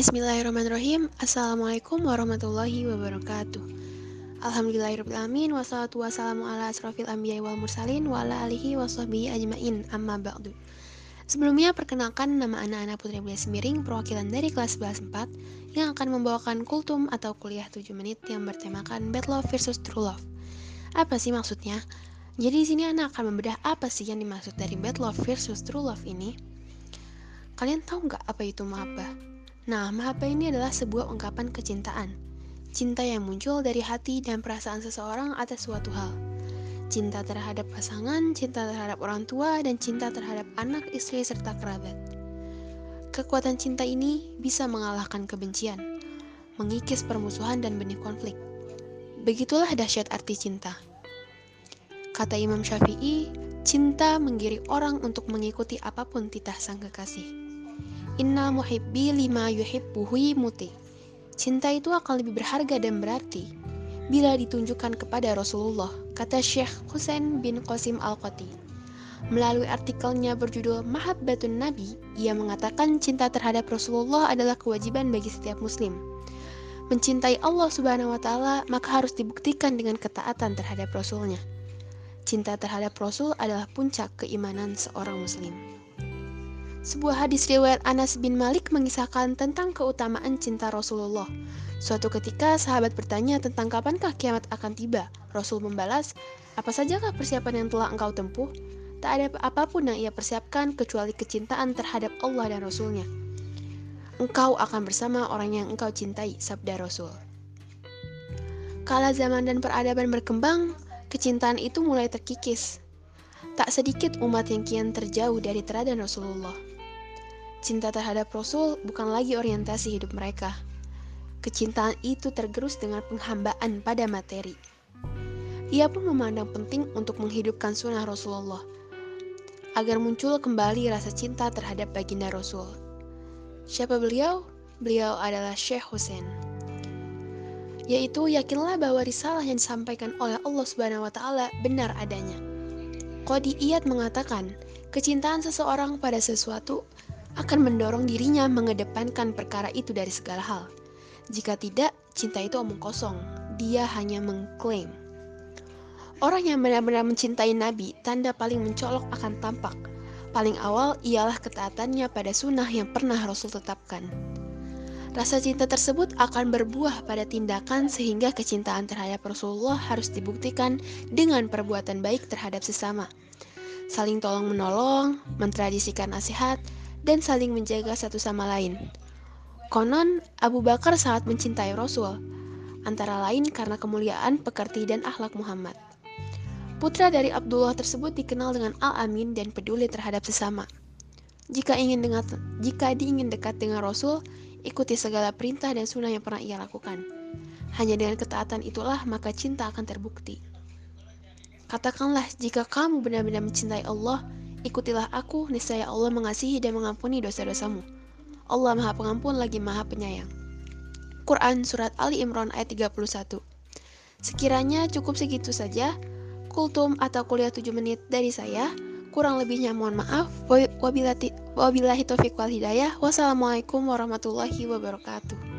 Bismillahirrahmanirrahim. Assalamualaikum warahmatullahi wabarakatuh. Alhamdulillahirrahmanirrahim Wassalatu wassalamu ala asrafil anbiya wal mursalin Wa ala alihi wa ajma'in. Amma ba'du. Sebelumnya perkenalkan nama anak-anak Putri Belia Semiring Perwakilan dari kelas 11 4 Yang akan membawakan kultum atau kuliah 7 menit Yang bertemakan Bad Love versus True Love. Apa sih maksudnya? Jadi di sini anak akan membedah apa sih yang dimaksud dari Bad Love versus True Love ini? Kalian tahu nggak apa itu mahabbah? Nah, mahabbah ini adalah sebuah ungkapan kecintaan. Cinta yang muncul dari hati dan perasaan seseorang atas suatu hal. Cinta terhadap pasangan, cinta terhadap orang tua, dan cinta terhadap anak, istri, serta kerabat. Kekuatan cinta ini bisa mengalahkan kebencian, mengikis permusuhan dan benih konflik. Begitulah dahsyat arti cinta. Kata Imam Syafi'i, cinta menggiring orang untuk mengikuti apa pun titah sang kekasih. Inna muhibbi lima yuhibbuhi muti. Cinta itu akan lebih berharga dan berarti bila ditunjukkan kepada Rasulullah, kata Syekh Husain bin Qasim Al-Qati. Melalui artikelnya berjudul Mahabbatun Nabi, ia mengatakan cinta terhadap Rasulullah adalah kewajiban bagi setiap muslim. Mencintai Allah Subhanahu wa taala maka harus dibuktikan dengan ketaatan terhadap Rasulnya. Cinta terhadap Rasul adalah puncak keimanan seorang muslim. Sebuah hadis riwayat Anas bin Malik mengisahkan tentang keutamaan cinta Rasulullah. Suatu ketika sahabat bertanya tentang kapankah kiamat akan tiba. Rasul membalas, apa sajakah persiapan yang telah engkau tempuh? Tak ada apa pun yang ia persiapkan kecuali kecintaan terhadap Allah dan Rasulnya. Engkau akan bersama orang yang engkau cintai, sabda Rasul. Kala zaman dan peradaban berkembang, kecintaan itu mulai terkikis. Tak sedikit umat yang kian terjauh dari teladan Rasulullah. Cinta terhadap Rasul bukan lagi orientasi hidup mereka. Kecintaan itu tergerus dengan penghambaan pada materi. Ia pun memandang penting untuk menghidupkan sunnah Rasulullah, agar muncul kembali rasa cinta terhadap baginda Rasul. Siapa beliau? Beliau adalah Syekh Hussein. Yaitu yakinlah bahwa risalah yang disampaikan oleh Allah Subhanahu wa taala benar adanya. Qadiyat mengatakan, kecintaan seseorang pada sesuatu akan mendorong dirinya mengedepankan perkara itu dari segala hal. Jika tidak, cinta itu omong kosong. Dia hanya mengklaim. Orang yang benar-benar mencintai Nabi, tanda paling mencolok akan tampak. Paling awal ialah ketaatannya pada sunnah yang pernah Rasul tetapkan. Rasa cinta tersebut akan berbuah pada tindakan sehingga kecintaan terhadap Rasulullah harus dibuktikan dengan perbuatan baik terhadap sesama. Saling tolong menolong, mentradisikan nasihat, dan saling menjaga satu sama lain. Konon, Abu Bakar sangat mencintai Rasul, antara lain karena kemuliaan, pekerti, dan akhlak Muhammad. Putra dari Abdullah tersebut dikenal dengan Al-Amin dan peduli terhadap sesama. Jika ingin jika diingin dekat dengan Rasul, ikuti segala perintah dan sunnah yang pernah ia lakukan. Hanya dengan ketaatan itulah maka cinta akan terbukti. Katakanlah jika kamu benar-benar mencintai Allah, Ikutilah aku, niscaya Allah mengasihi dan mengampuni dosa-dosamu. Allah Maha Pengampun lagi Maha Penyayang. Quran Surat Ali Imran ayat 31 Sekiranya cukup segitu saja, kultum atau kuliah 7 menit dari saya. Kurang lebihnya mohon maaf. Wabillahi taufiq wal hidayah. Wassalamualaikum warahmatullahi wabarakatuh.